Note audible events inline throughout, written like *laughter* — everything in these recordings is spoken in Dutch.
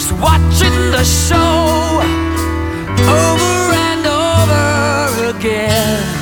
just watching the show over and over again.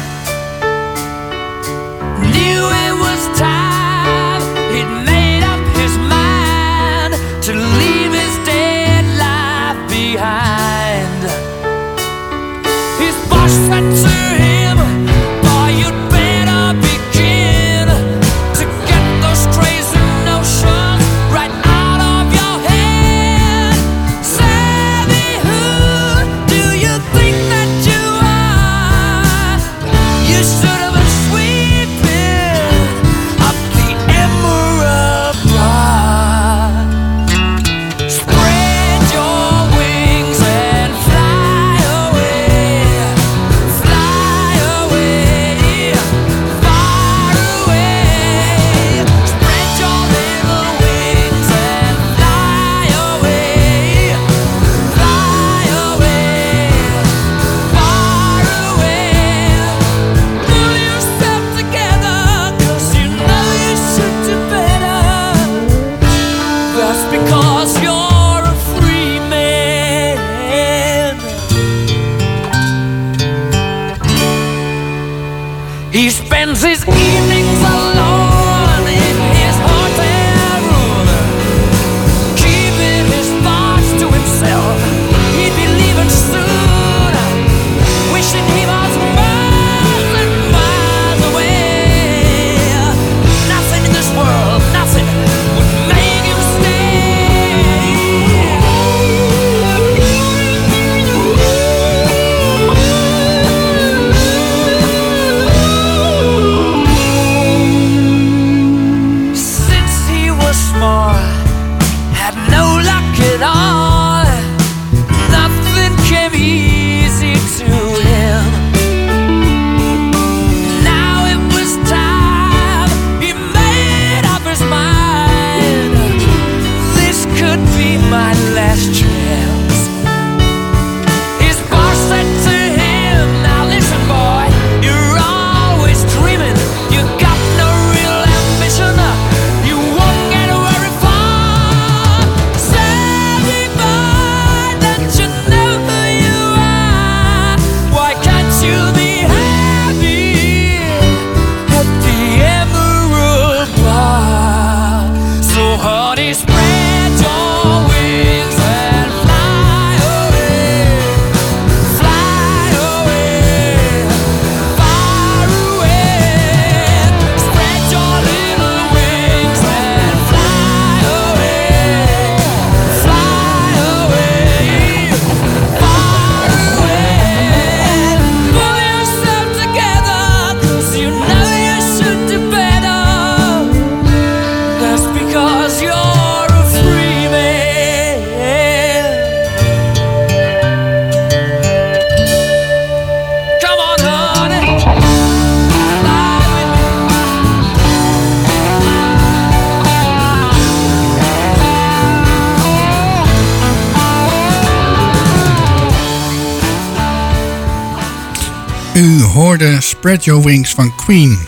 hoorde Spread Your Wings van Queen.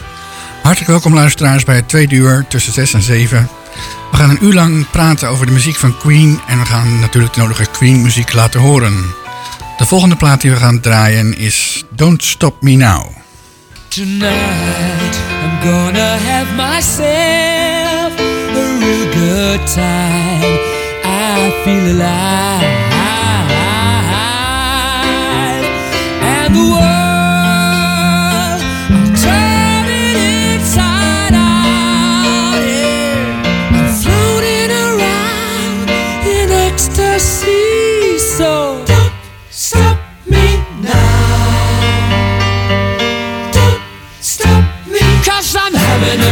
Hartelijk welkom luisteraars bij het tweede uur tussen 6 en 7. We gaan een uur lang praten over de muziek van Queen en we gaan natuurlijk de nodige Queen muziek laten horen. De volgende plaat die we gaan draaien is Don't Stop Me Now. Tonight I'm gonna have myself a real good time. I feel alive. And the world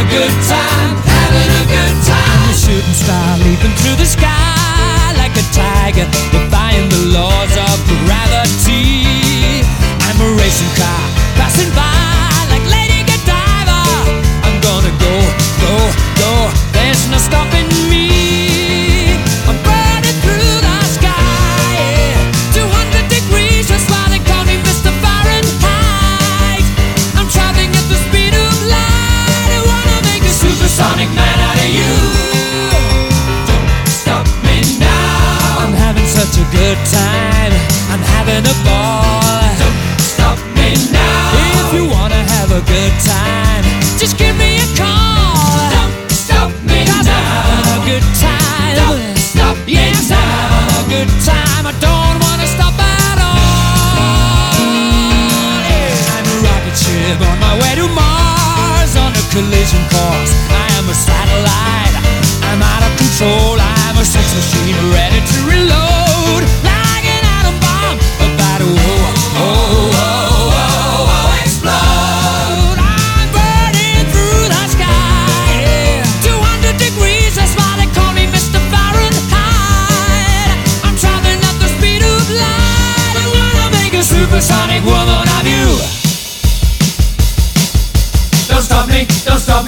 good time, having a good time. A shooting star leaping through the sky like a tiger, defying the laws of gravity. I'm a racing a good time.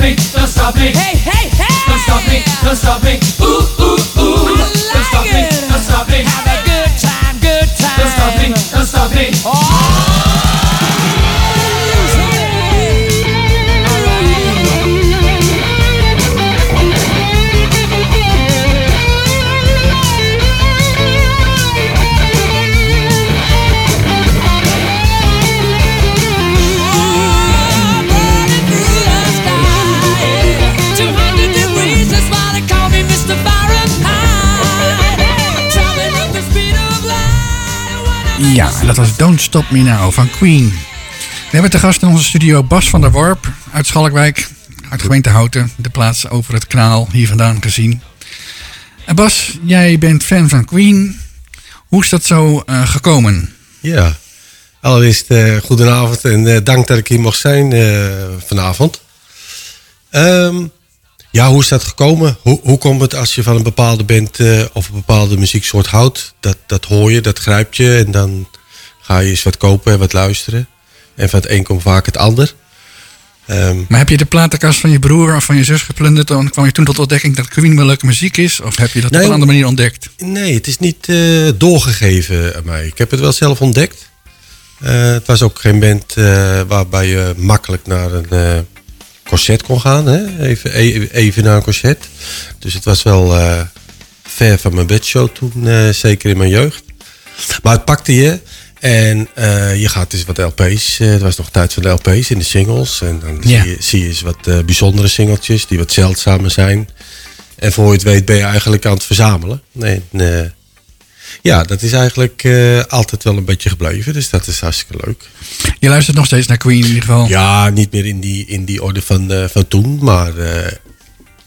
Stop me, don't stop me. Hey, hey, hey! Don't stop me, don't stop me. Ooh. Ja, dat was Don't Stop Me Now van Queen. We hebben te gast in onze studio Bas van der Worp uit Schalkwijk, uit gemeente Houten, de plaats over het kanaal hier vandaan gezien. En Bas, jij bent fan van Queen. Hoe is dat zo eh, gekomen? Ja, allereerst eh goedenavond en eh, dank dat ik hier mag zijn vanavond. Ehm, ja, hoe is dat gekomen? Hoe, hoe komt het als je van een bepaalde band of een bepaalde muzieksoort houdt? Dat, dat hoor je, dat grijpt je en dan ga je eens wat kopen en wat luisteren. En van het een komt vaak het ander. Ehm, Maar heb je de platenkast van je broer of van je zus geplunderd en kwam je toen tot ontdekking dat Queen wel leuke muziek is? Of heb je dat Nee. op een andere manier ontdekt? Nee, het is niet eh, doorgegeven aan mij. Ik heb het wel zelf ontdekt. Eh, het was ook geen band eh, waarbij je makkelijk naar een concert kon gaan. Hè? Even, e- even naar een concert. Dus het was wel ver van mijn bedshow toen, zeker in mijn jeugd. Maar het pakte je. En eh, je gaat dus wat LP's. eh, het was nog tijd van de LP's in de singles. En dan Ja. zie, je, zie je eens wat eh, bijzondere singeltjes die wat zeldzamer zijn. En voor je het weet ben je eigenlijk aan het verzamelen. Nee, nee. Ja, dat is eigenlijk altijd wel een beetje gebleven. Dus dat is hartstikke leuk. Je luistert nog steeds naar Queen in ieder geval. Ja, niet meer in die, in die orde van, van toen. Maar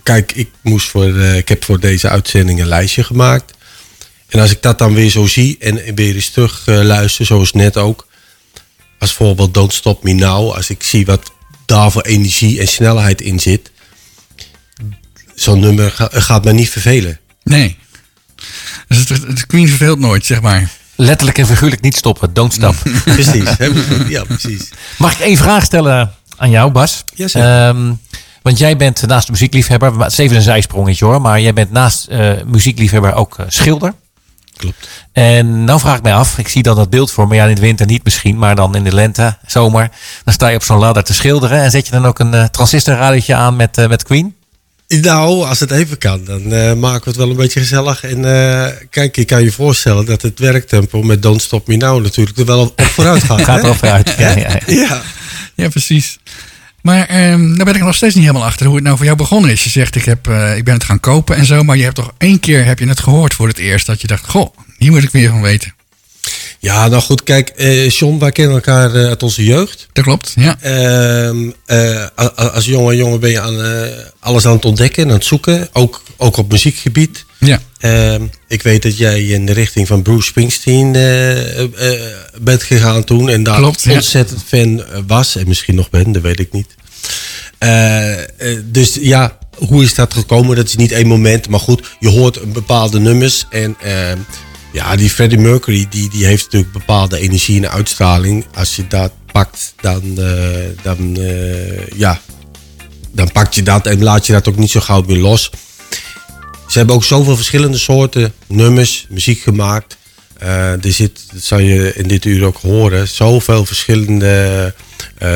kijk, ik, moest voor, ik heb voor deze uitzending een lijstje gemaakt. En als ik dat dan weer zo zie en weer eens terug eh, luister, zoals net ook. Als voorbeeld Don't Stop Me Now. Als ik zie wat daar voor energie en snelheid in zit. Zo'n nummer ga- gaat me niet vervelen. Nee. Dus het, het Queen verveelt nooit, zeg maar. Letterlijk en figuurlijk niet stoppen. Don't stop. *laughs* Precies. hè? ja, precies. Mag ik één vraag stellen aan jou, Bas? Jazeker. Ehm, want jij bent naast de muziekliefhebber, het is even een zijsprongetje hoor, maar jij bent naast eh, muziekliefhebber ook eh, schilder. Klopt. En nou vraag ik mij af, ik zie dan dat beeld voor me, ja in de winter niet misschien, maar dan in de lente, zomer, dan sta je op zo'n ladder te schilderen en zet je dan ook een eh, transistorradiootje aan met, eh, met Queen? Nou, als het even kan, dan eh, maken we het wel een beetje gezellig. En eh, kijk, je kan je voorstellen dat het werktempo met Don't Stop Me Now natuurlijk er wel op vooruit gaat. *laughs* Gaat er over uit. Ja, ja, ja. Ja. Ja, precies. Maar ehm, daar ben ik nog steeds niet helemaal achter hoe het nou voor jou begonnen is. Je zegt, ik, heb, eh, ik ben het gaan kopen en zo. Maar je hebt toch één keer heb je het gehoord voor het eerst. Dat je dacht, goh, hier moet ik meer van weten. Ja, nou goed, kijk, eh John, wij kennen elkaar eh, uit onze jeugd. Dat klopt, ja. Ehm, eh, als jonge jongen ben je aan, alles aan het ontdekken en aan het zoeken. Ook, ook op muziekgebied. Ja, Ehm, ik weet dat jij in de richting van Bruce Springsteen bent gegaan toen. En daar Klopt, ja. ontzettend fan was. En misschien nog ben, dat weet ik niet. Dus ja, hoe is dat gekomen? Dat is niet één moment. Maar goed, je hoort bepaalde nummers. En ehm, ja, die Freddie Mercury, die, die heeft natuurlijk bepaalde energie en uitstraling. Als je dat pakt, dan, eh, dan, eh, ja, dan pak je dat en laat je dat ook niet zo gauw meer los. Ze hebben ook zoveel verschillende soorten nummers, muziek gemaakt. Eh, er zit, dat zal je in dit uur ook horen, zoveel verschillende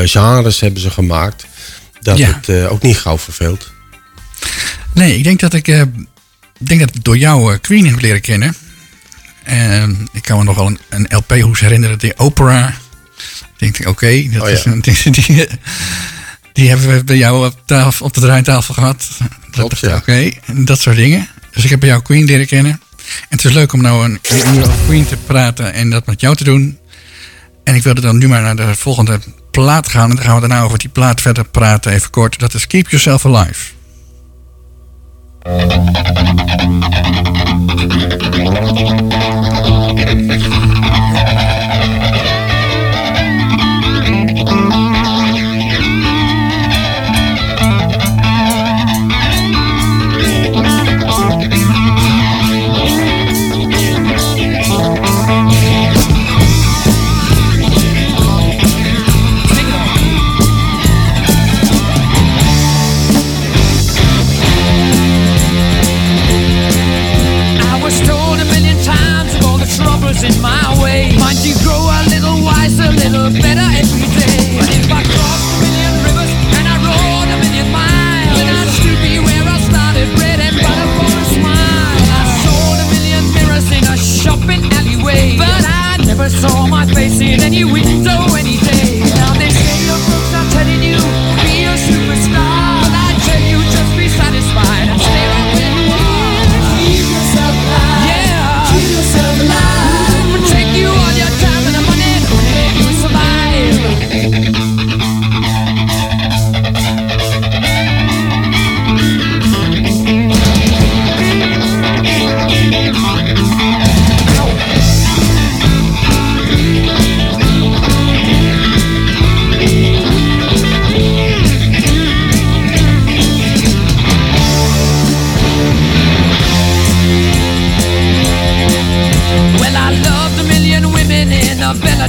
genres hebben ze gemaakt. Dat Ja. het ook niet gauw verveelt. nee, ik denk dat ik, ik denk dat ik door jou Queen heb leren kennen. En ik kan me nog wel een, een LP-hoes herinneren, de Opera. denk ik, oké, dat Oh, is een, die, die, die hebben we bij jou op, tafel, op de draaitafel gehad. Klopt, dat, ja. Oké, dat soort dingen. Dus ik heb bij jou Queen leren kennen. En het is leuk om nou een, een uur over Queen te praten en dat met jou te doen. En ik wilde dan nu maar naar de volgende plaat gaan. En dan gaan we daarna over die plaat verder praten, even kort. Dat is Keep Yourself Alive.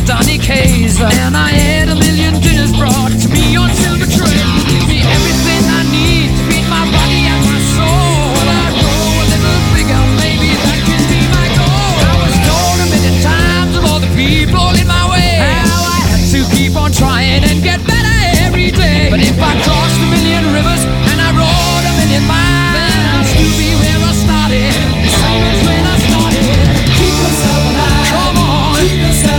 Belladonna case. And I had a million dinners brought to me on silver tray. Give me everything I need to feed my body and my soul. I grow a little bigger, maybe that can be my goal. I was told a million times of all the people in my way. How I had to keep on trying and get better every day. But if I crossed a million rivers and I rode a million miles, I'd still be where I started. Same as when I started. Keep yourself alive. Come on. Keep yourself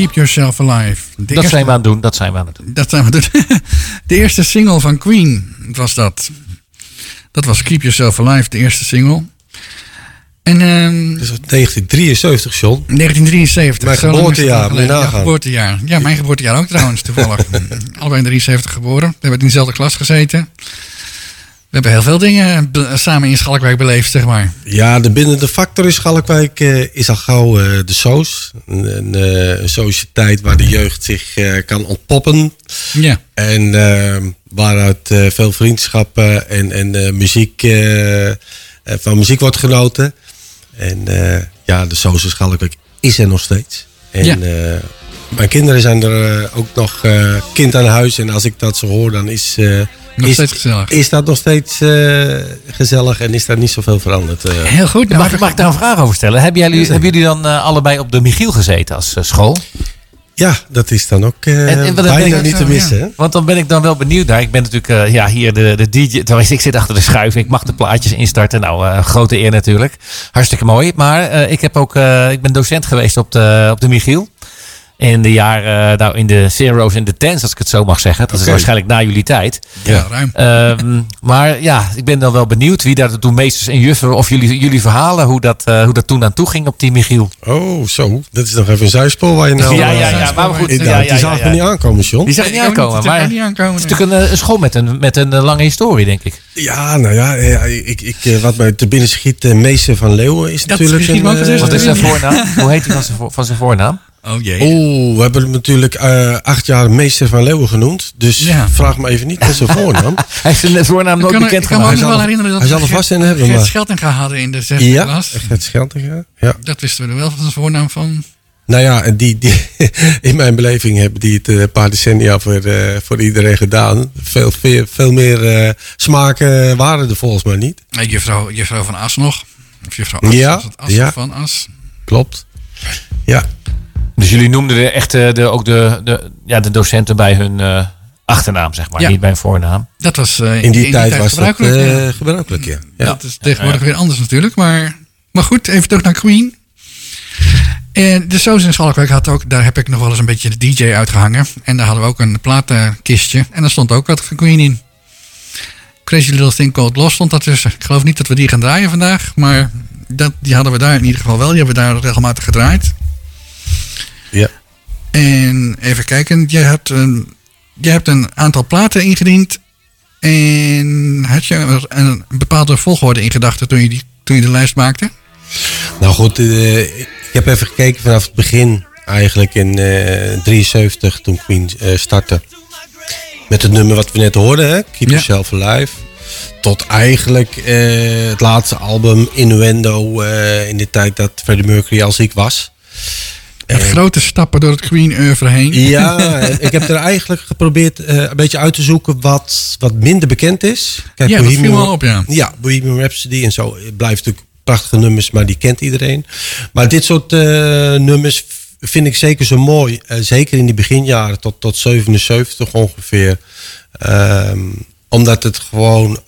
Keep Yourself Alive. De Dat eerste- zijn we aan het doen. Dat zijn we aan het doen. Dat zijn we doen. *laughs* De eerste single van Queen was dat. Dat was Keep Yourself Alive, de eerste single. En ehm, Dus 1973, John. 1973. Mijn geboortejaar, geleden. Ja, geboortejaar. Ja, mijn geboortejaar ook trouwens, toevallig. Allebei in 73 geboren. We hebben in dezelfde klas gezeten. We hebben heel veel dingen be- samen in Schalkwijk beleefd, zeg maar. Ja, de binnen de factor in Schalkwijk eh, is al gauw eh, de Soos. Een, een, eh, sociëteit waar de jeugd zich eh, kan ontpoppen. Ja. En eh, waaruit eh, veel vriendschappen en, en eh, muziek, eh, eh, van muziek wordt genoten. En eh, ja, de Soos in Schalkwijk is er nog steeds. En Ja. eh, mijn kinderen zijn er eh, ook nog eh, kind aan huis. En als ik dat zo hoor, dan is, eh, Nog is, steeds gezellig. is dat nog steeds eh, gezellig en is daar niet zoveel veranderd. eh. Heel goed. Mag, mag ik daar een vraag over stellen? Hebben jullie, hebben jullie dan eh, allebei op de Michiel gezeten als school? Ja, dat is dan ook eh, En- en wat bijna niet te missen. ja. Want dan ben ik dan wel benieuwd naar. Ik ben natuurlijk ja, hier de, de DJ. Tenminste, ik zit achter de schuif. Ik mag de plaatjes instarten. Nou, eh, grote eer natuurlijk. Hartstikke mooi. Maar eh, ik, heb ook, eh, ik ben docent geweest op de, op de Michiel. In de jaren, nou in de zero's en de tens, als ik het zo mag zeggen. Dat is waarschijnlijk na jullie tijd. Ja, ruim. Ehm, maar ja, ik ben dan wel benieuwd wie daar toen meesters en juffen, of jullie, jullie verhalen, hoe dat, eh, hoe dat toen aan toe ging op die Michiel. Oh, zo. Dat is nog even een zuispoor waar je nou... *laughs* ja, eh, ja, ja, maar goed. Ja, ja, die ja, zag ja. me niet aankomen, John. Die zag ik niet ik aankomen. Maar ik niet aankomen, het is natuurlijk een, een school met een, met een lange historie, denk ik. Ja, nou ja, ja, ik, ik, eh, wat mij te binnen schiet, meester van Leeuwen is Dat natuurlijk... een, Wat is zijn Ja. voornaam? Hoe heet hij van zijn, van zijn voornaam? Oh jee. Oeh, we hebben hem natuurlijk eh, acht jaar meester van Leeuwen genoemd. Dus Ja. vraag me even niet naar zijn voornaam. *laughs* Hij heeft zijn voornaam nooit kan, bekend ik kan me nog wel herinneren dat hij zal er vast in hebben, Gert maar- Scheltinga hadden in de zesde ja, klas. Scheltinga. Ja. Dat wisten we er wel van zijn voornaam van. Nou ja, die, die, *laughs* in mijn beleving hebben die het eh, een paar decennia voor, eh, voor iedereen gedaan. Veel, veel, veel meer eh, smaken waren er volgens mij niet. Nee, juffrouw, juffrouw van As nog. Of juffrouw As. Ja, As ja. van As. Klopt. Ja, Dus jullie noemden de, echt eh, de, ook de, de, ja, de docenten bij hun eh, achternaam, zeg maar. Ja. niet bij hun voornaam. Dat was eh, in die, tijd, was dat gebruikelijk. ja. eh, gebruikelijk, ja. ja. Dat is tegenwoordig weer anders natuurlijk. Maar, maar goed, even terug naar Queen. En de Soos in Schalkwijk had ook, daar heb ik nog wel eens een beetje de DJ uitgehangen. En daar hadden we ook een platenkistje. En daar stond ook wat van Queen in. Crazy Little Thing Called Lost stond daartussen. Ik geloof niet dat we die gaan draaien vandaag. Maar dat, die hadden we daar in ieder geval wel. Die hebben we daar regelmatig gedraaid. En even kijken, je hebt een, je hebt een aantal platen ingediend. En had je een bepaalde volgorde in gedachten toen je, die, toen je de lijst maakte? Nou goed, eh, ik heb even gekeken vanaf het begin. Eigenlijk in eh 73 toen Queen eh, startte. Met het nummer wat we net hoorden, hè? Keep Ja. Yourself Alive. Tot eigenlijk eh, het laatste album Innuendo eh, in de tijd dat Freddie Mercury als ik was. Met grote stappen door het Queen oeuvre heen. Ja, en *laughs* ik heb er eigenlijk geprobeerd eh, een beetje uit te zoeken wat, wat minder bekend is. Kijk, Ja, dat Bohemian- viel me al op, ja. Ja, Bohemian Rhapsody en zo. Blijft natuurlijk prachtige nummers, maar die kent iedereen. Maar dit soort eh, nummers vind ik zeker zo mooi. Eh, zeker in die beginjaren tot, tot 77 ongeveer. Ehm, omdat het gewoon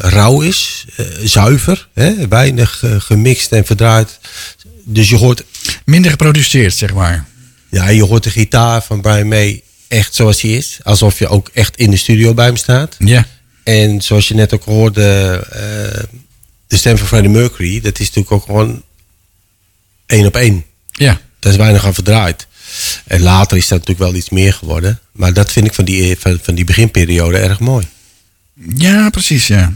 rauw is, zuiver, hè? weinig gemixt en verdraaid. Dus je hoort Minder geproduceerd, zeg maar. ja, je hoort de gitaar van Brian May echt zoals hij is. Alsof je ook echt in de studio bij hem staat. Ja. En zoals je net ook hoorde, eh, de stem van Freddie Mercury, dat is natuurlijk ook gewoon één op één. Ja. Daar is weinig aan verdraaid. En later is dat natuurlijk wel iets meer geworden. Maar dat vind ik van die, van, van die beginperiode erg mooi. Ja, precies, ja.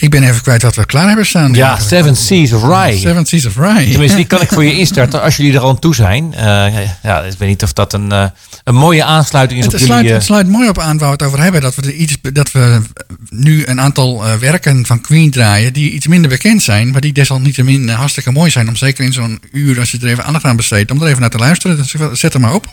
Ik ben even kwijt wat we klaar hebben staan. Ja, Seven Seas of Rye. Seven Seas of Rye. Tenminste, die *laughs* kan ik voor je instarten als jullie er al aan toe zijn. Eh, ja, ik weet niet of dat een, eh, een mooie aansluiting is Het op sluit, jullie... het eh, sluit mooi op aan waar we het over hebben. Dat we, er iets, dat we nu een aantal werken van Queen draaien. die iets minder bekend zijn. maar die desalniettemin hartstikke mooi zijn. Om zeker in zo'n uur, als je er even aandacht aan besteedt. om er even naar te luisteren. Dus zet hem maar op.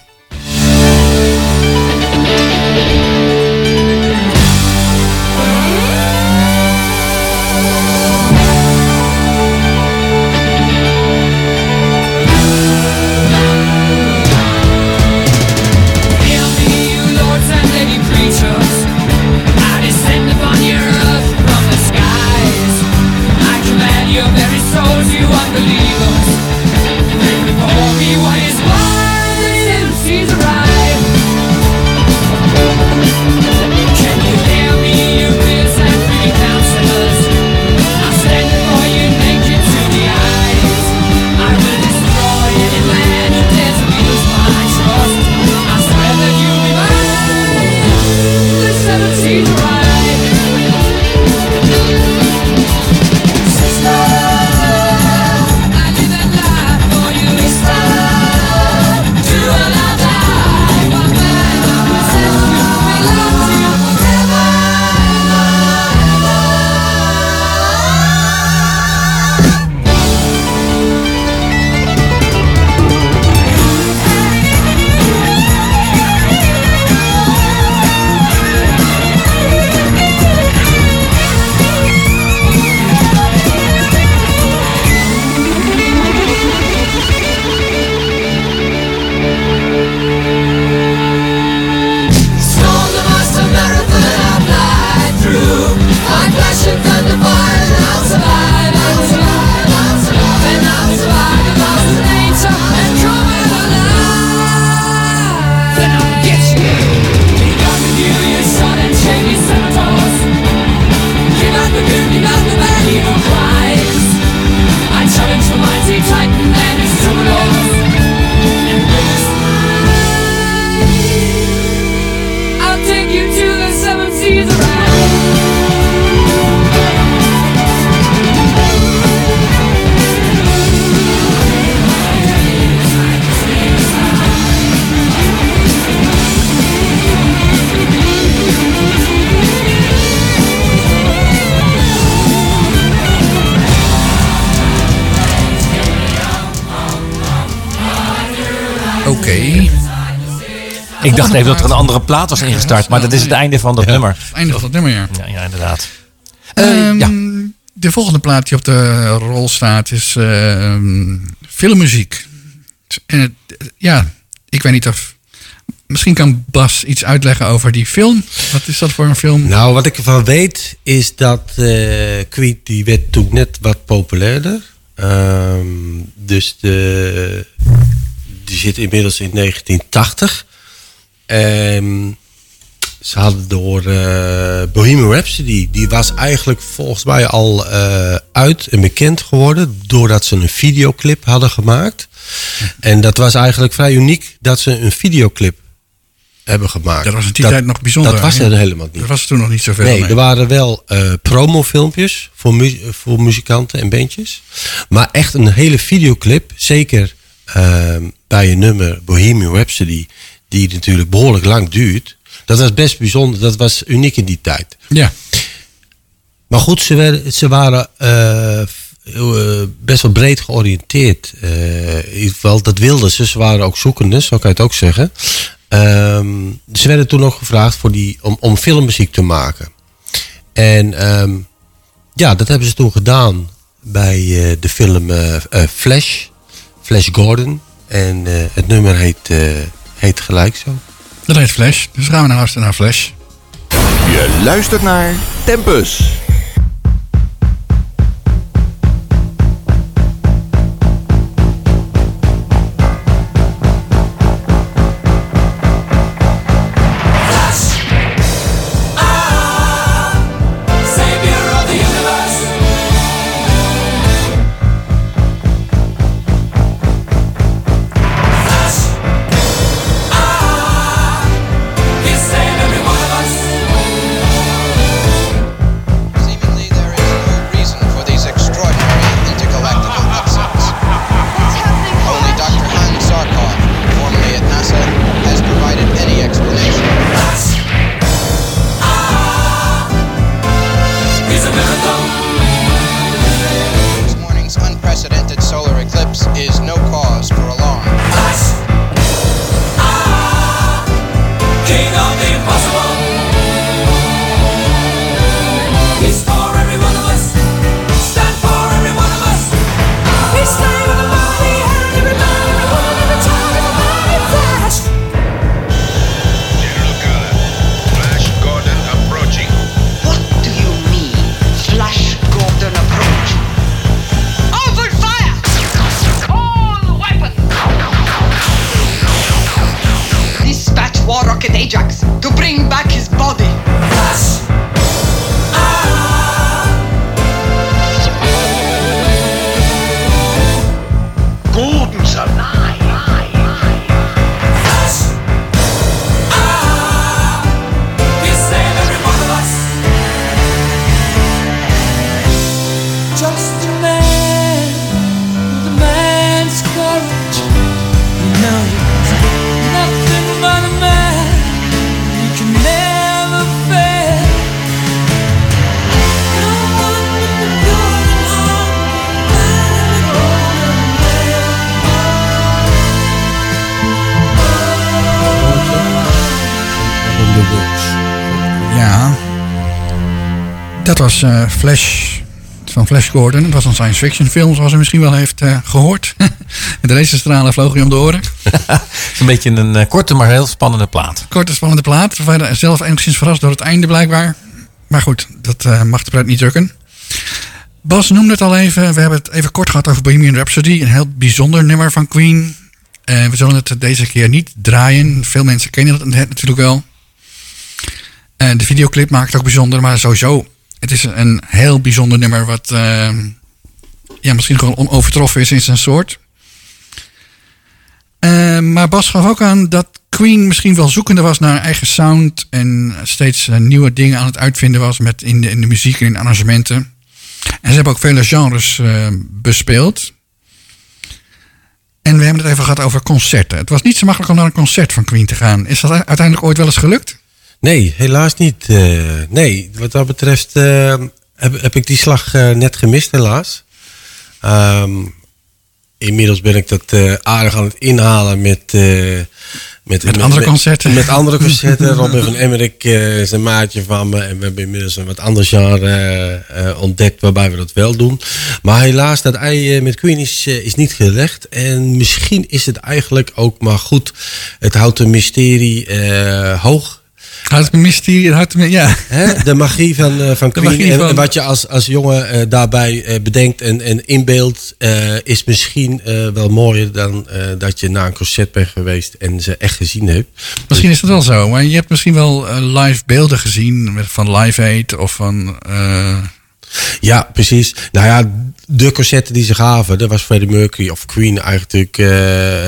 Oké. Ik dacht even dat er een andere plaat was ingestart, maar dat is het einde van dat nummer. Einde van het nummer, ja. Ja, ja inderdaad. Eh, Ehm, ja. De volgende plaat die op de rol staat is ehm, filmmuziek. En het, ja, ik weet niet of... Misschien kan Bas iets uitleggen over die film. Wat is dat voor een film? Nou, wat ik ervan weet is dat eh Queen die werd toen net wat populairder. Ehm, dus de, die zit inmiddels in 1980. Ehm, ze hadden door eh Bohemian Rhapsody, die was eigenlijk volgens mij al eh, uit en bekend geworden doordat ze een videoclip hadden gemaakt. En dat was eigenlijk vrij uniek dat ze een videoclip hebben gemaakt. Dat was in die tijd nog bijzonder, Dat was er helemaal niet. Er was toen nog niet zoveel. Nee, mee. er waren wel eh, promofilmpjes voor, mu voor muzikanten en bandjes. Maar echt een hele videoclip, zeker bij een nummer Bohemian Rhapsody, die natuurlijk behoorlijk lang duurt. Dat was best bijzonder, dat was uniek in die tijd. Ja, Maar goed, ze, werden, ze waren eh, eh, best wel breed georiënteerd. In ieder geval, dat wilden ze. Ze waren ook zoekende, zo kan je het ook zeggen. Ehm, ze werden toen ook gevraagd voor die, om, om filmmuziek te maken. En ehm, ja, dat hebben ze toen gedaan bij de film Flash. Flash Gordon. En eh, het nummer heet, eh, heet gelijk zo. dat heet Flash. Dus gaan we naar luisteren naar Flash. Je luistert naar Tempus. Alive. Dat was eh, Flash van Flash Gordon. Het was een science fiction film, zoals u misschien wel heeft eh, gehoord. *laughs* de laserstralen vlogen je om de oren. Het *laughs* is een beetje een eh, korte, maar heel spannende plaat. Korte, spannende plaat. We waren zelf enigszins verrast door het einde blijkbaar. Maar goed, dat mag de pret niet drukken. Bas noemde het al even. We hebben het even kort gehad over Bohemian Rhapsody. Een heel bijzonder nummer van Queen. We zullen het deze keer niet draaien. Veel mensen kennen het natuurlijk wel. En de videoclip maakt het ook bijzonder. Maar sowieso, het is een heel bijzonder nummer. Wat eh, ja, misschien gewoon onovertroffen is in zijn soort. Eh, maar Bas gaf ook aan dat Queen misschien wel zoekende was naar eigen sound. En steeds eh, nieuwe dingen aan het uitvinden was met in, de, in de muziek en in arrangementen. En ze hebben ook vele genres bespeeld. En we hebben het even gehad over concerten. Het was niet zo makkelijk om naar een concert van Queen te gaan. Is dat uiteindelijk ooit wel eens gelukt? Nee, helaas niet. eh, nee, wat dat betreft eh, heb, heb ik die slag eh, net gemist, helaas. Ehm, inmiddels ben ik dat aardig aan het inhalen met... eh, met, andere concerten. Met andere concerten. *laughs* Robin van Emmerik eh, is een maatje van me. En we hebben inmiddels een wat ander genre ontdekt waarbij we dat wel doen. Maar helaas, dat ei met Queen is, is niet gelegd. En misschien is het eigenlijk ook maar goed. Het houdt een mysterie hoog. Het mysterie, ja. De magie van, eh, van Queen. magie en van- wat je als, als jongen eh, daarbij eh, bedenkt en, en inbeeldt, is misschien wel mooier dan dat je naar een concert bent geweest en ze echt gezien hebt. Misschien is dat wel zo, maar je hebt misschien wel live beelden gezien van Live Aid of van... eh, Ja, precies. Nou ja, de concerten die ze gaven, daar was Freddie Mercury of Queen eigenlijk eh,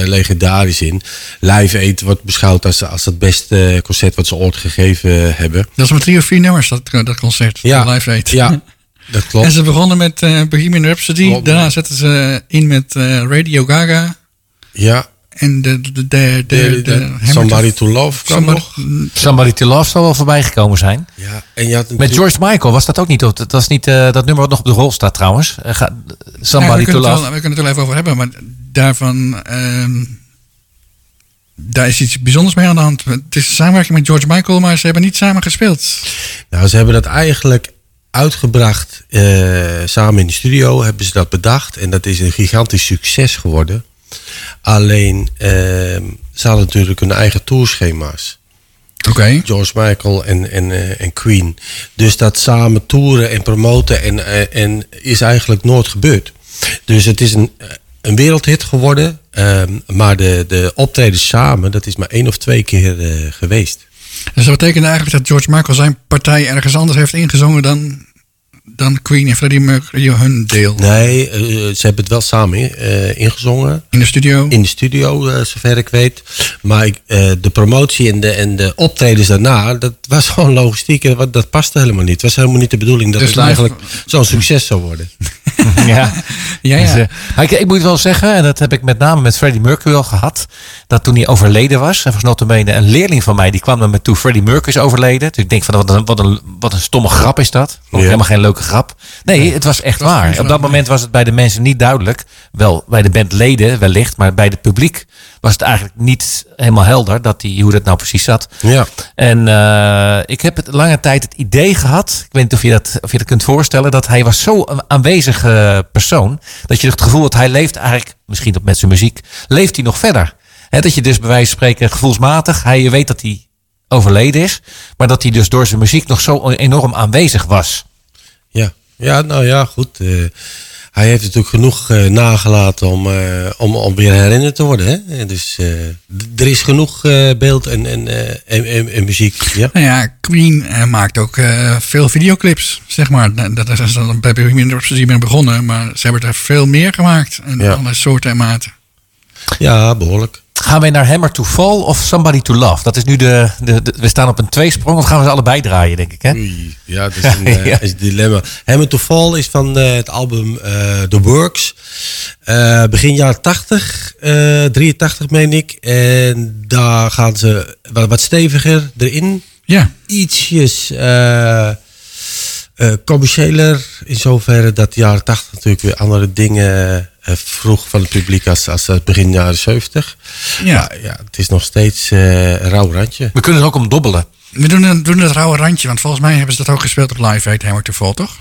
legendarisch in. Live Aid wordt beschouwd als, als het beste concert wat ze ooit gegeven hebben. dat is maar drie of vier nummers, dat, dat concert. Ja, Live Aid. ja *laughs* dat klopt. En ze begonnen met eh Bohemian Rhapsody. Klopt. Daarna zetten ze in met eh, Radio Gaga. Ja, En de, de, de, de, de, de, de, Hamilton- Somebody to Love kwam Somebody- nog. Somebody to Love zal wel voorbij gekomen zijn. Ja, en je had Met George Michael was dat ook niet. Dat was niet eh, dat nummer wat nog op de rol staat trouwens. Eh, ga- Somebody we, to kunnen het Love. wel, we kunnen het wel even over hebben, maar daarvan. ehm, daar is iets bijzonders mee aan de hand. Het is een samenwerking met George Michael, maar ze hebben niet samen gespeeld. Nou, ze hebben dat eigenlijk uitgebracht eh, samen in de studio, hebben ze dat bedacht. En dat is een gigantisch succes geworden. Alleen, eh, ze hadden natuurlijk hun eigen tourschema's. Oké. George Michael en, en, eh, en Queen. Dus dat samen toeren en promoten en, eh, en is eigenlijk nooit gebeurd. Dus het is een, een wereldhit geworden. ehm, maar de, de optredens samen, dat is maar één of twee keer eh, geweest. Dus dat betekent eigenlijk dat George Michael zijn partij ergens anders heeft ingezongen dan, dan Queen en Freddie Mercury hun deel. Nee, eh, ze hebben het wel samen eh, ingezongen. In de studio. In de studio, eh, zover ik weet. Maar ik, eh, de promotie en de, en de optredens daarna, dat was *laughs* gewoon logistiek. en wat- Dat paste helemaal niet. Het was helemaal niet de bedoeling dat Dus het eigenlijk zo'n succes zou worden. *laughs* ja. Ja, Dus, ja. eh, maar ik, ik moet wel zeggen, en dat heb ik met name met Freddie Mercury al gehad, dat toen hij overleden was, en notabene een leerling van mij, die kwam naar me toe, Freddie Mercury is overleden. Dus ik denk van, wat een, wat een, wat een stomme grap is dat. Ja. helemaal geen leuke grap. Nee, het was echt waar. Op dat moment was het bij de mensen niet duidelijk. Wel, bij de bandleden wellicht, maar bij het publiek was het eigenlijk niet helemaal helder dat die, hoe dat nou precies zat. Ja. En eh, ik heb het lange tijd het idee gehad, ik weet niet of je dat, of je dat kunt voorstellen, dat hij was zo een aanwezige persoon, dat je het gevoel dat hij leeft eigenlijk, misschien ook met zijn muziek, leeft hij nog verder. Hè, dat je dus bij wijze van spreken gevoelsmatig, hij je weet dat hij overleden is, maar dat hij dus door zijn muziek nog zo enorm aanwezig was. Ja, nou ja, goed. eh, hij heeft natuurlijk genoeg eh, nagelaten om, eh, om, om weer herinnerd te worden. Hè? Dus er is genoeg beeld en, en, en, en, muziek. Ja. Nou ja, Queen maakt ook veel videoclips, zeg maar. Dat is dan bij Bohemian Rhapsody mee begonnen, maar ze hebben er veel meer gemaakt. En Ja. allerlei soorten en maten. Ja, behoorlijk. Gaan wij naar Hammer to Fall of Somebody to Love? Dat is nu de, de, de- we staan op een tweesprong of gaan we ze allebei draaien, denk ik. Hè? Oei, ja, dat is een, *laughs* eh, Ja. is een dilemma. Hammer to Fall is van eh, het album eh, The Works. Eh, begin jaren 80, eh 83 meen ik. En daar gaan ze wat, wat steviger erin. Ja, Ietsjes eh, eh, commerciëler. In zoverre dat de jaren 80 natuurlijk weer andere dingen eh, vroeg van het publiek als, als het begin jaren 70. Ja. Maar ja, het is nog steeds eh, een rauw randje. We kunnen er ook om dobbelen. we doen, een- doen het rauwe randje, want volgens mij hebben ze dat ook gespeeld op Live Aid Hammer to Fall, toch?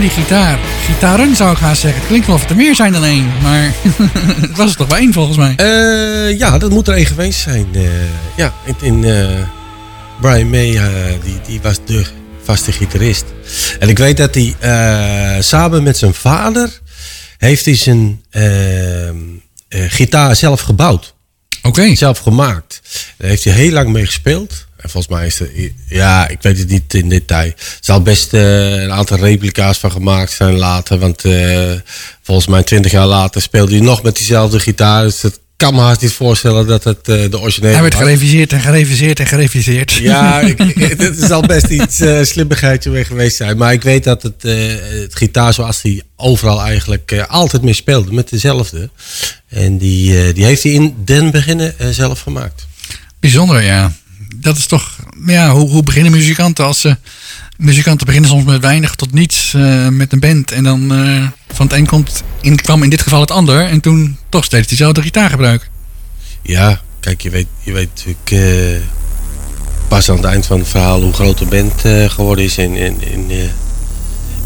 Hoor die gitaar. Gitaren zou ik haast zeggen. Het klinkt wel of het er meer zijn dan één. Maar *laughs* het was er toch wel één volgens mij. Eh, ja, dat moet er één geweest zijn. Eh, ja, in, in, eh, Brian May, die, die was de vaste gitarist. En ik weet dat hij samen met zijn vader... heeft hij zijn gitaar zelf gebouwd. Oké. Zelf gemaakt. Daar heeft hij heel lang mee gespeeld. En volgens mij is er... Ja, ik weet het niet in detail. Er zal best eh, een aantal replica's van gemaakt zijn later. Want eh, volgens mij twintig jaar later speelde hij nog met diezelfde gitaar. Dus het kan me haast niet voorstellen dat het eh, de originele Hij werd was. gereviseerd en gereviseerd en gereviseerd. Ja, *laughs* ik, het zal best iets slimmigheidje weer geweest zijn. Maar ik weet dat het, het gitaar zoals hij overal eigenlijk altijd mee speelde. Met dezelfde. En die, die heeft hij in den beginnen zelf gemaakt. Bijzonder, ja. Dat is toch, ja, hoe, hoe beginnen muzikanten als ze. muzikanten beginnen soms met weinig tot niets eh, met een band. En dan eh, van het een komt, in, kwam in dit geval het ander. En toen toch steeds diezelfde gitaar gebruiken. Ja, kijk, je weet, je weet natuurlijk eh, pas aan het eind van het verhaal hoe groot de band geworden is. In, in,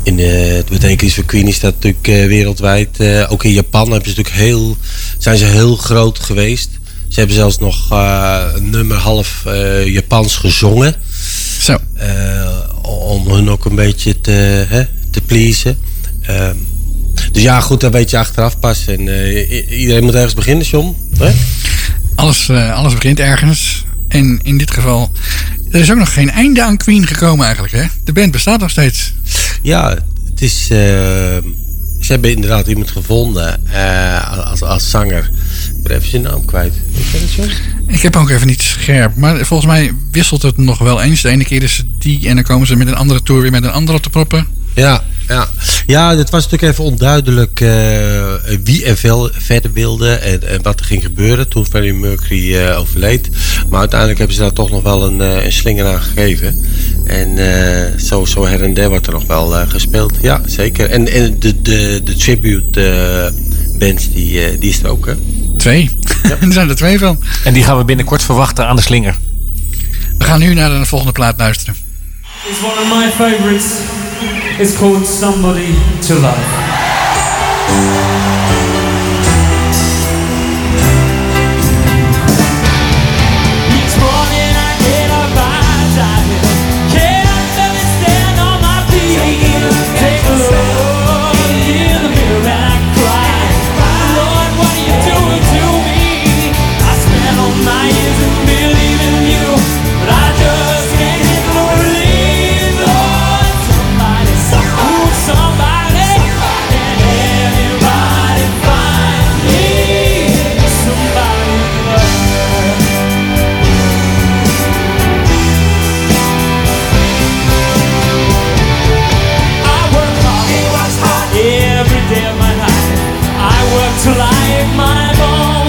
in, het betekenis van Queen is dat natuurlijk wereldwijd. ook in Japan hebben ze natuurlijk heel, zijn ze heel groot geweest. Ze hebben zelfs nog eh, een nummer half eh, Japans gezongen. Zo. Eh, om hun ook een beetje te, hè, te pleasen. Ehm, dus ja, goed, dat weet je achteraf pas. En iedereen moet ergens beginnen, John. Hè? Alles, alles begint ergens. En in dit geval, er is ook nog geen einde aan Queen gekomen eigenlijk. Hè? De band bestaat nog steeds. Ja, het is. eh, ze hebben inderdaad iemand gevonden als, als zanger. Ik ben even zijn naam kwijt. Weet dat? Ik heb ook even niet scherp. Maar volgens mij wisselt het nog wel eens. De ene keer is het die en dan komen ze met een andere tour weer met een andere te proppen. Ja, ja. ja, het was natuurlijk even onduidelijk eh, wie er veel verder wilde en, en wat er ging gebeuren toen Freddie Mercury eh, overleed. Maar uiteindelijk hebben ze daar toch nog wel een, eh, een slinger aan gegeven. En eh, zo, zo her en der wordt er nog wel eh, gespeeld. Ja, zeker. En, en de, de, de tribute eh, band, die, eh, die is er ook, hè? Twee. *laughs* er zijn er twee van. En die gaan we binnenkort verwachten aan de slinger. We gaan nu naar de volgende plaat luisteren. It's one of my favorites. It's called Somebody to Love. to light my bones.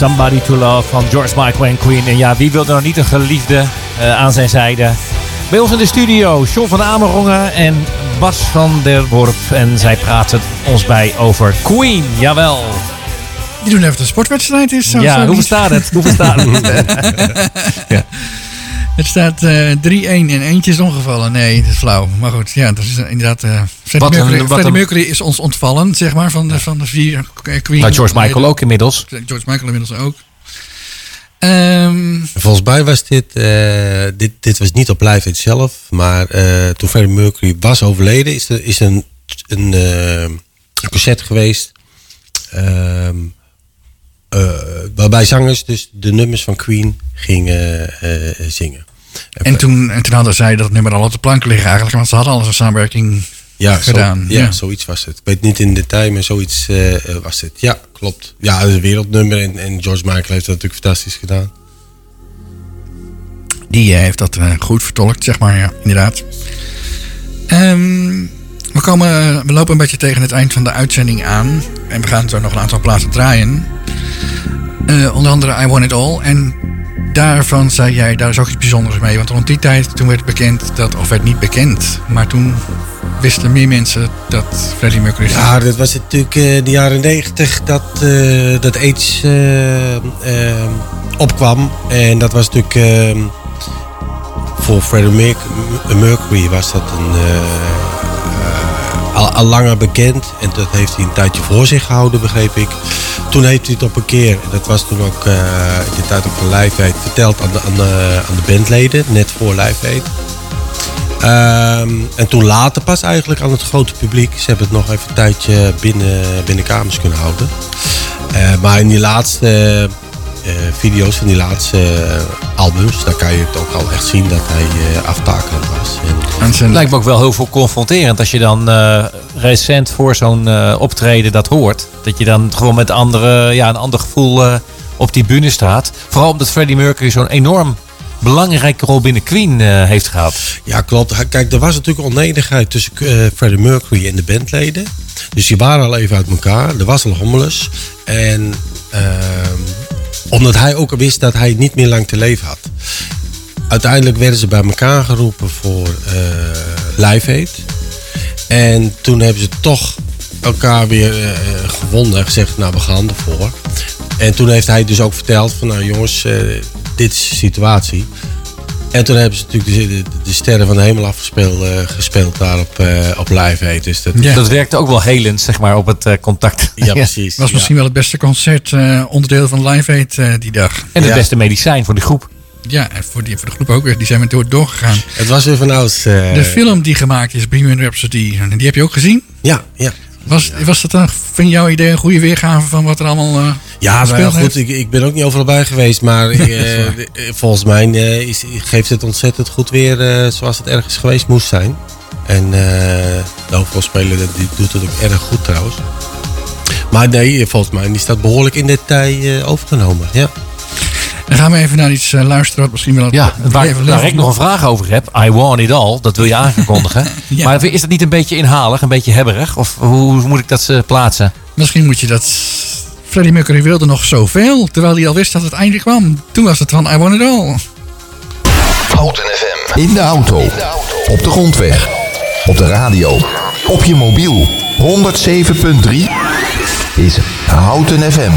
Somebody to Love van George Michael en Queen. En ja, wie wil er nog niet een geliefde eh, aan zijn zijde? Bij ons in de studio, Sean van Amerongen en Bas van der Worp. En zij praten ons bij over Queen, jawel. Die doen even de sportwedstrijd is. Ja, hoe bestaat het? Hoe bestaat het? *laughs* *laughs* ja. Het staat eh 3-1 en eentje is omgevallen. Nee, dat is flauw. Maar goed, ja, dat is eh, inderdaad... eh Freddie, een- Mercury, wat Freddie een- Mercury is ons ontvallen, zeg maar, van de, van de vier Queen. Maar George Michael ook inmiddels. George Michael inmiddels ook. Ehm, Volgens mij was dit, eh, dit, dit was niet op Live zelf, maar eh, toen Freddie Mercury was overleden, is er is een, een, een concert geweest. ehm, eh, waarbij zangers dus de nummers van Queen gingen eh, zingen. en, toen, en toen hadden zij dat nummer al op de plank liggen eigenlijk, want ze hadden al een samenwerking ja, zo- gedaan. ja, zoiets was het. Ik weet niet in detail, maar zoiets eh, eh, was het. Ja, klopt. Ja, het is een wereldnummer en, en George Michael heeft dat natuurlijk fantastisch gedaan. Die eh, heeft dat eh, goed vertolkt, zeg maar, ja, inderdaad. Ehm, we, komen, we lopen een beetje tegen het eind van de uitzending aan. En we gaan zo nog een aantal plaatsen draaien. Eh, onder andere I Want It All. En daarvan zei jij, daar is ook iets bijzonders mee. Want rond die tijd, toen werd bekend dat, of werd niet bekend, maar toen wisten meer mensen dat Freddie Mercury... Ja, dat was natuurlijk eh, de jaren negentig dat, eh, dat AIDS opkwam. En dat was natuurlijk voor Freddie Merc- Mercury was dat een, al, langer bekend. En dat heeft hij een tijdje voor zich gehouden, begreep ik. Toen heeft hij het op een keer, en dat was toen ook eh, in de tijd ook van Live Aid, verteld aan de, aan, de, aan de bandleden, net voor Live Aid. Ehm, en toen later pas eigenlijk aan het grote publiek. Ze hebben het nog even een tijdje binnen, binnen kamers kunnen houden. Eh, maar in die laatste video's van die laatste eh, albums, daar kan je het ook al echt zien dat hij eh aftakelend was. En, aan zijn, Lijkt me ook wel heel veel confronterend als je dan eh, recent voor zo'n eh, optreden dat hoort. Dat je dan gewoon met andere, ja, een ander gevoel eh, op die bühne staat. Vooral omdat Freddie Mercury zo'n enorm belangrijke rol binnen Queen eh, heeft gehad. Ja, klopt. Kijk, er was natuurlijk onenigheid tussen eh, Freddie Mercury en de bandleden. Dus die waren al even uit elkaar. Er was al hommeles. En ehm, omdat hij ook wist dat hij niet meer lang te leven had. Uiteindelijk werden ze bij elkaar geroepen voor Aid. En toen hebben ze toch elkaar weer eh, gewonnen en gezegd, nou we gaan ervoor. En toen heeft hij dus ook verteld van, nou jongens, eh, dit is de situatie. En toen hebben ze natuurlijk de, de, de sterren van de hemel afgespeeld eh, gespeeld daar op, eh, op Live Aid. Dus dat, Ja. Dat werkte ook wel helend, zeg maar, op het eh, contact. ja, *laughs* precies. was ja. misschien wel het beste concert, eh, onderdeel van Live Aid eh, die dag. En het Ja. beste medicijn voor de groep. Ja, en voor, die, voor de groep ook weer. Die zijn we door, doorgegaan. Het was weer van ouds. eh, De film die gemaakt is, Bohemian Rhapsody, en die heb je ook gezien? Ja, ja. Was, was dat dan, vind jouw idee een goede weergave van wat er allemaal eh Ja, nou goed, ik, ik ben ook niet overal bij geweest, maar *laughs* eh, eh, volgens mij is, geeft het ontzettend goed weer zoals het ergens geweest moest zijn. En de hoofdrolspeler die doet het ook erg goed trouwens. Maar nee, volgens mij die staat behoorlijk in detail overgenomen. Ja. Dan gaan we even naar iets eh, luisteren wat misschien wel... Ja, waar, even waar ik nog een vraag over heb. I want it all. Dat wil je aankondigen. *laughs* Ja. Maar is dat niet een beetje inhalig, een beetje hebberig? Of hoe, moet ik dat eh, plaatsen? Misschien moet je dat... Freddie Mercury wilde nog zoveel, terwijl hij al wist dat het einde kwam. Toen was het van I Want It All. Houten FM. In de auto. Op de grondweg. Op de radio. Op je mobiel. 107.3 is Houten FM.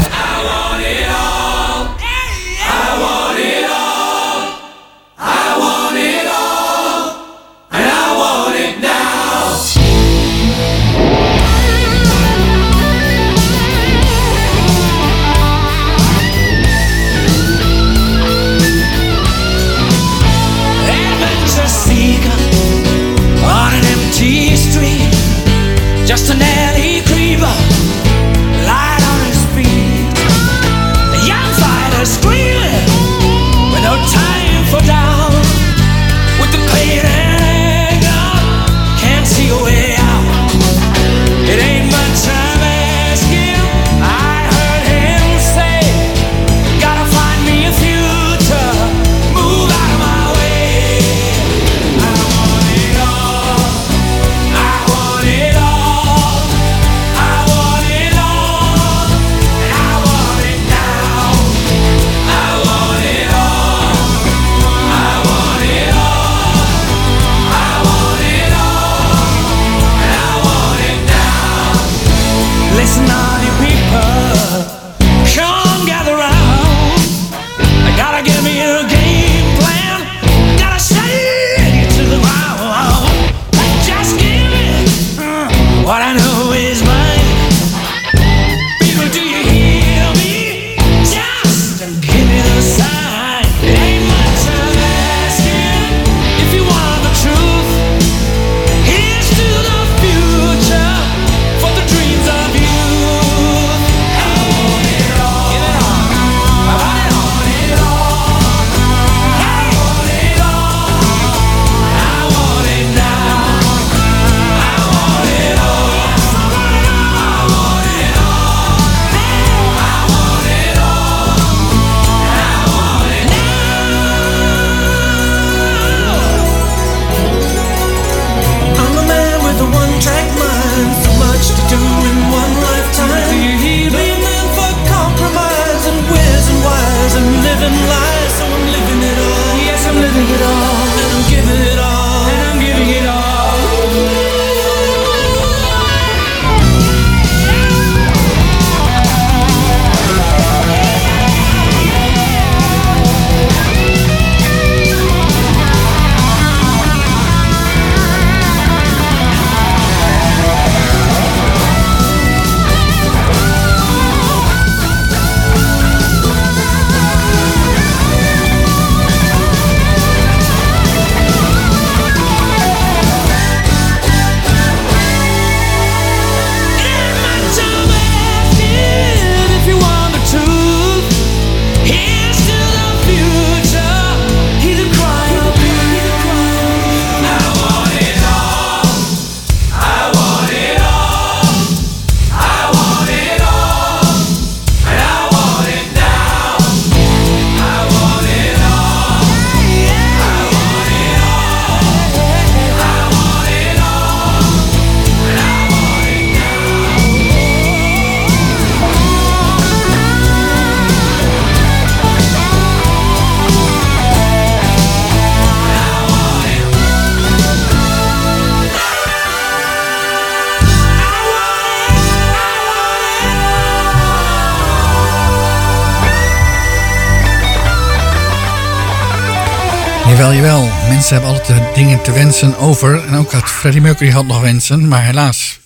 Te wensen over. En ook had Freddie Mercury had nog wensen, maar helaas.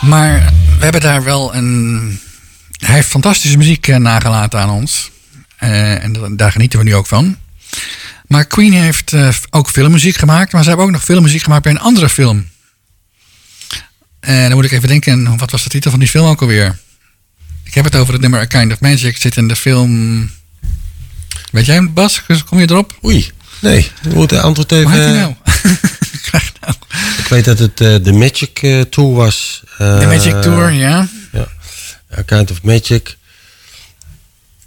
Maar we hebben daar wel een... Hij heeft fantastische muziek eh, nagelaten aan ons. Eh, en da- daar genieten we nu ook van. Maar Queen heeft eh, ook filmmuziek gemaakt. Maar ze hebben ook nog filmmuziek gemaakt bij een andere film. En dan moet ik even denken, wat was de titel van die film ook alweer? Ik heb het over het nummer A Kind of Magic. Zit in de film... Weet jij Bas? Kom je erop? Oei, nee. We moeten antwoord even... Hoe heet hij *laughs* nou? Ik weet dat het eh, de Magic eh, Tour was. Eh, De Magic Tour, ja. Ja, A Kind of Magic.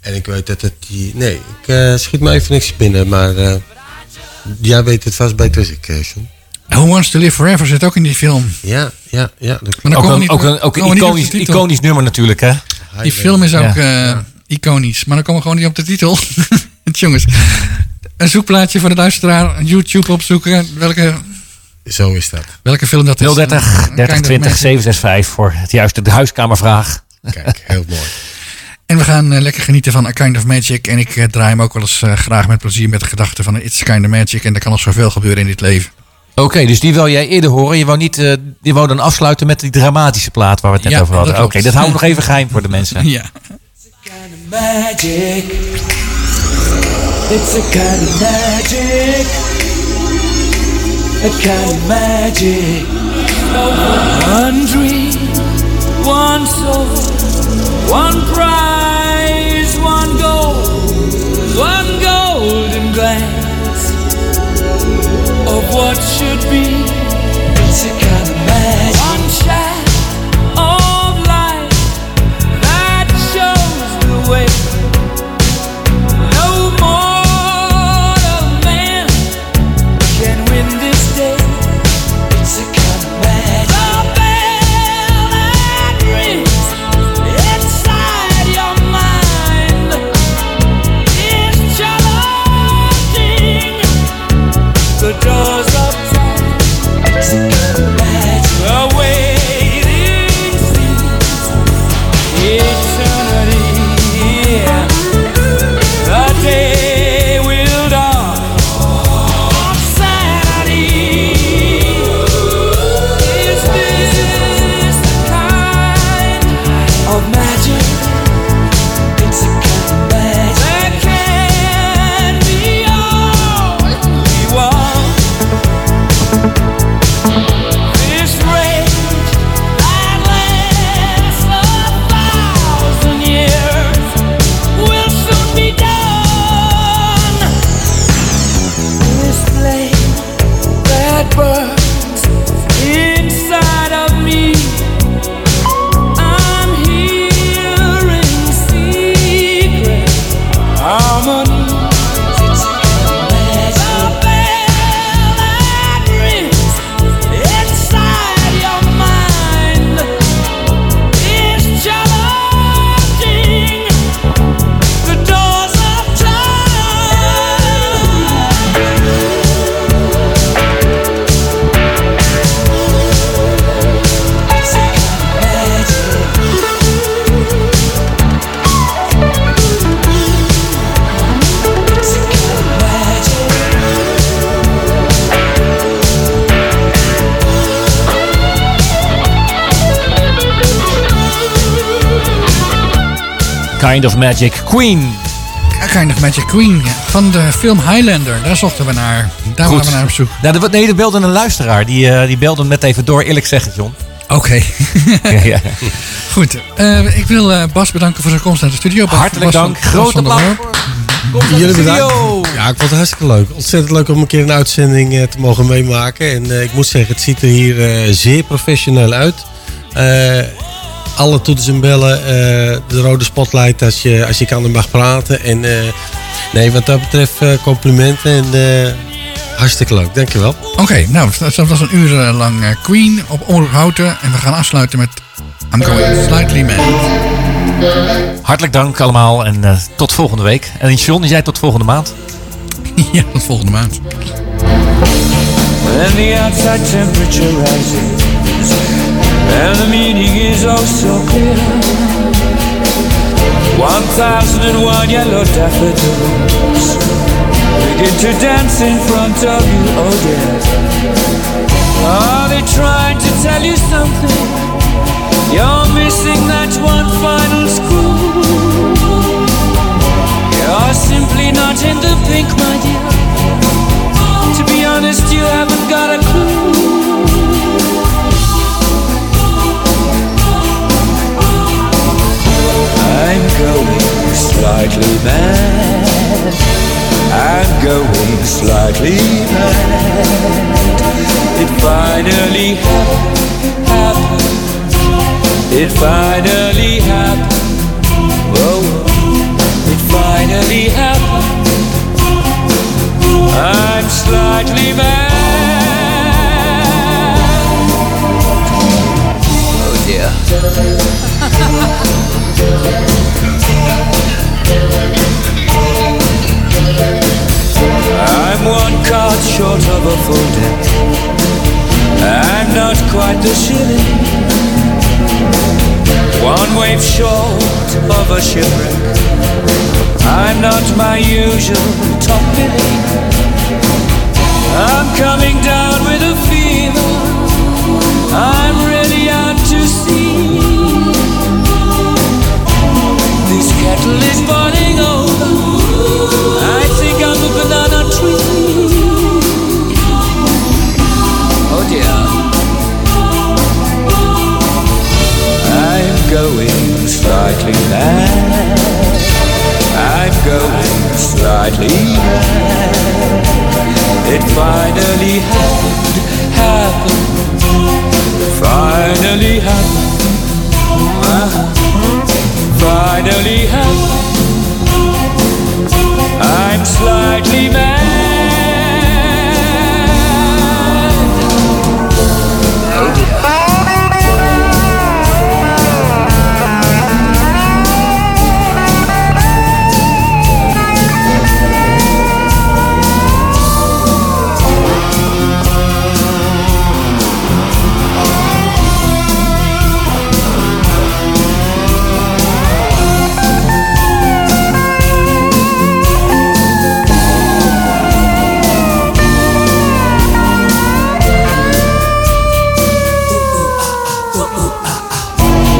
En ik weet dat het die... Nee, ik eh, schiet me even niks binnen, maar... eh, jij weet het vast beter als ik, eh, John. Who Wants to Live Forever zit ook in die film. Ja, ja, ja. Dat Maar dan Ook een, niet- ook een, ook een iconisch, iconisch nummer natuurlijk, hè? Die film is ook Ja. eh, iconisch. Maar dan komen we gewoon niet op de titel. *laughs* Jongens, een zoekplaatje voor de luisteraar. YouTube opzoeken. Welke, Zo is dat. welke film dat is. 030 Een 30 kind of 20 magic. 765 voor het juiste de huiskamervraag. Kijk, heel *laughs* mooi. En we gaan eh, lekker genieten van A Kind of Magic. En ik eh, draai hem ook wel eens eh, graag met plezier met de gedachte van It's a Kind of Magic. En er kan nog zoveel gebeuren in dit leven. Oké, dus die wil jij eerder horen. Je wou, niet, eh, je wou dan afsluiten met die dramatische plaat waar we het net Ja, over hadden. dat Oké, klopt. dat houden we nog even geheim voor de mensen. *laughs* Ja. magic. It's a kind of magic. A kind of magic. One dream, one soul, one prize, one goal, one golden glance of what should be. Kind of Magic Queen. A Kind of Magic Queen ja, van de film Highlander. Daar zochten we naar. Daar waren we naar op zoek. Nou, er- nee, er belde een luisteraar. Die, eh, die belde hem net even door. Eerlijk zeggen, John. Oké. *laughs* Ja, ja. Goed. eh, ik wil eh, Bas bedanken voor zijn komst naar de studio. Bas- Hartelijk Bas dank. Grote applaus. Jullie bedankt. Ja, ik vond het hartstikke leuk. Ontzettend leuk om een keer een uitzending te mogen meemaken. En eh, ik moet zeggen, het ziet er hier eh, zeer professioneel uit. Alle toetsen en bellen, eh, de rode spotlight als je, als je kan en mag praten. En eh, nee, wat dat betreft eh, complimenten en hartstikke leuk. Dankjewel. Oké, nou, dat was een uur lang Queen op Omroep Houten. En we gaan afsluiten met I'm Going Slightly Mad. Hartelijk dank allemaal en eh, tot volgende week. En John, jij tot volgende maand. *laughs* ja, tot volgende maand. And the meaning is oh so clear 1001 yellow daffodils begin to dance in front of you, oh dear. Are they trying to tell you something? You're missing that one final screw. You're simply not in the pink, my dear. To be honest, you haven't I'm going slightly mad. I'm going slightly mad. It finally hap- happened. It finally happened. Whoa, it finally happened. I'm slightly mad. Oh dear. *laughs* full deck. I'm not quite the shilling. One wave short of a shipwreck. I'm not my usual top billing. I'm coming down with a fever. I'm ready out to sea. This kettle is boiling over. I think I'm a banana slightly mad. I'm going slightly mad. It finally happened, happened. Finally happened. Finally happened. I'm slightly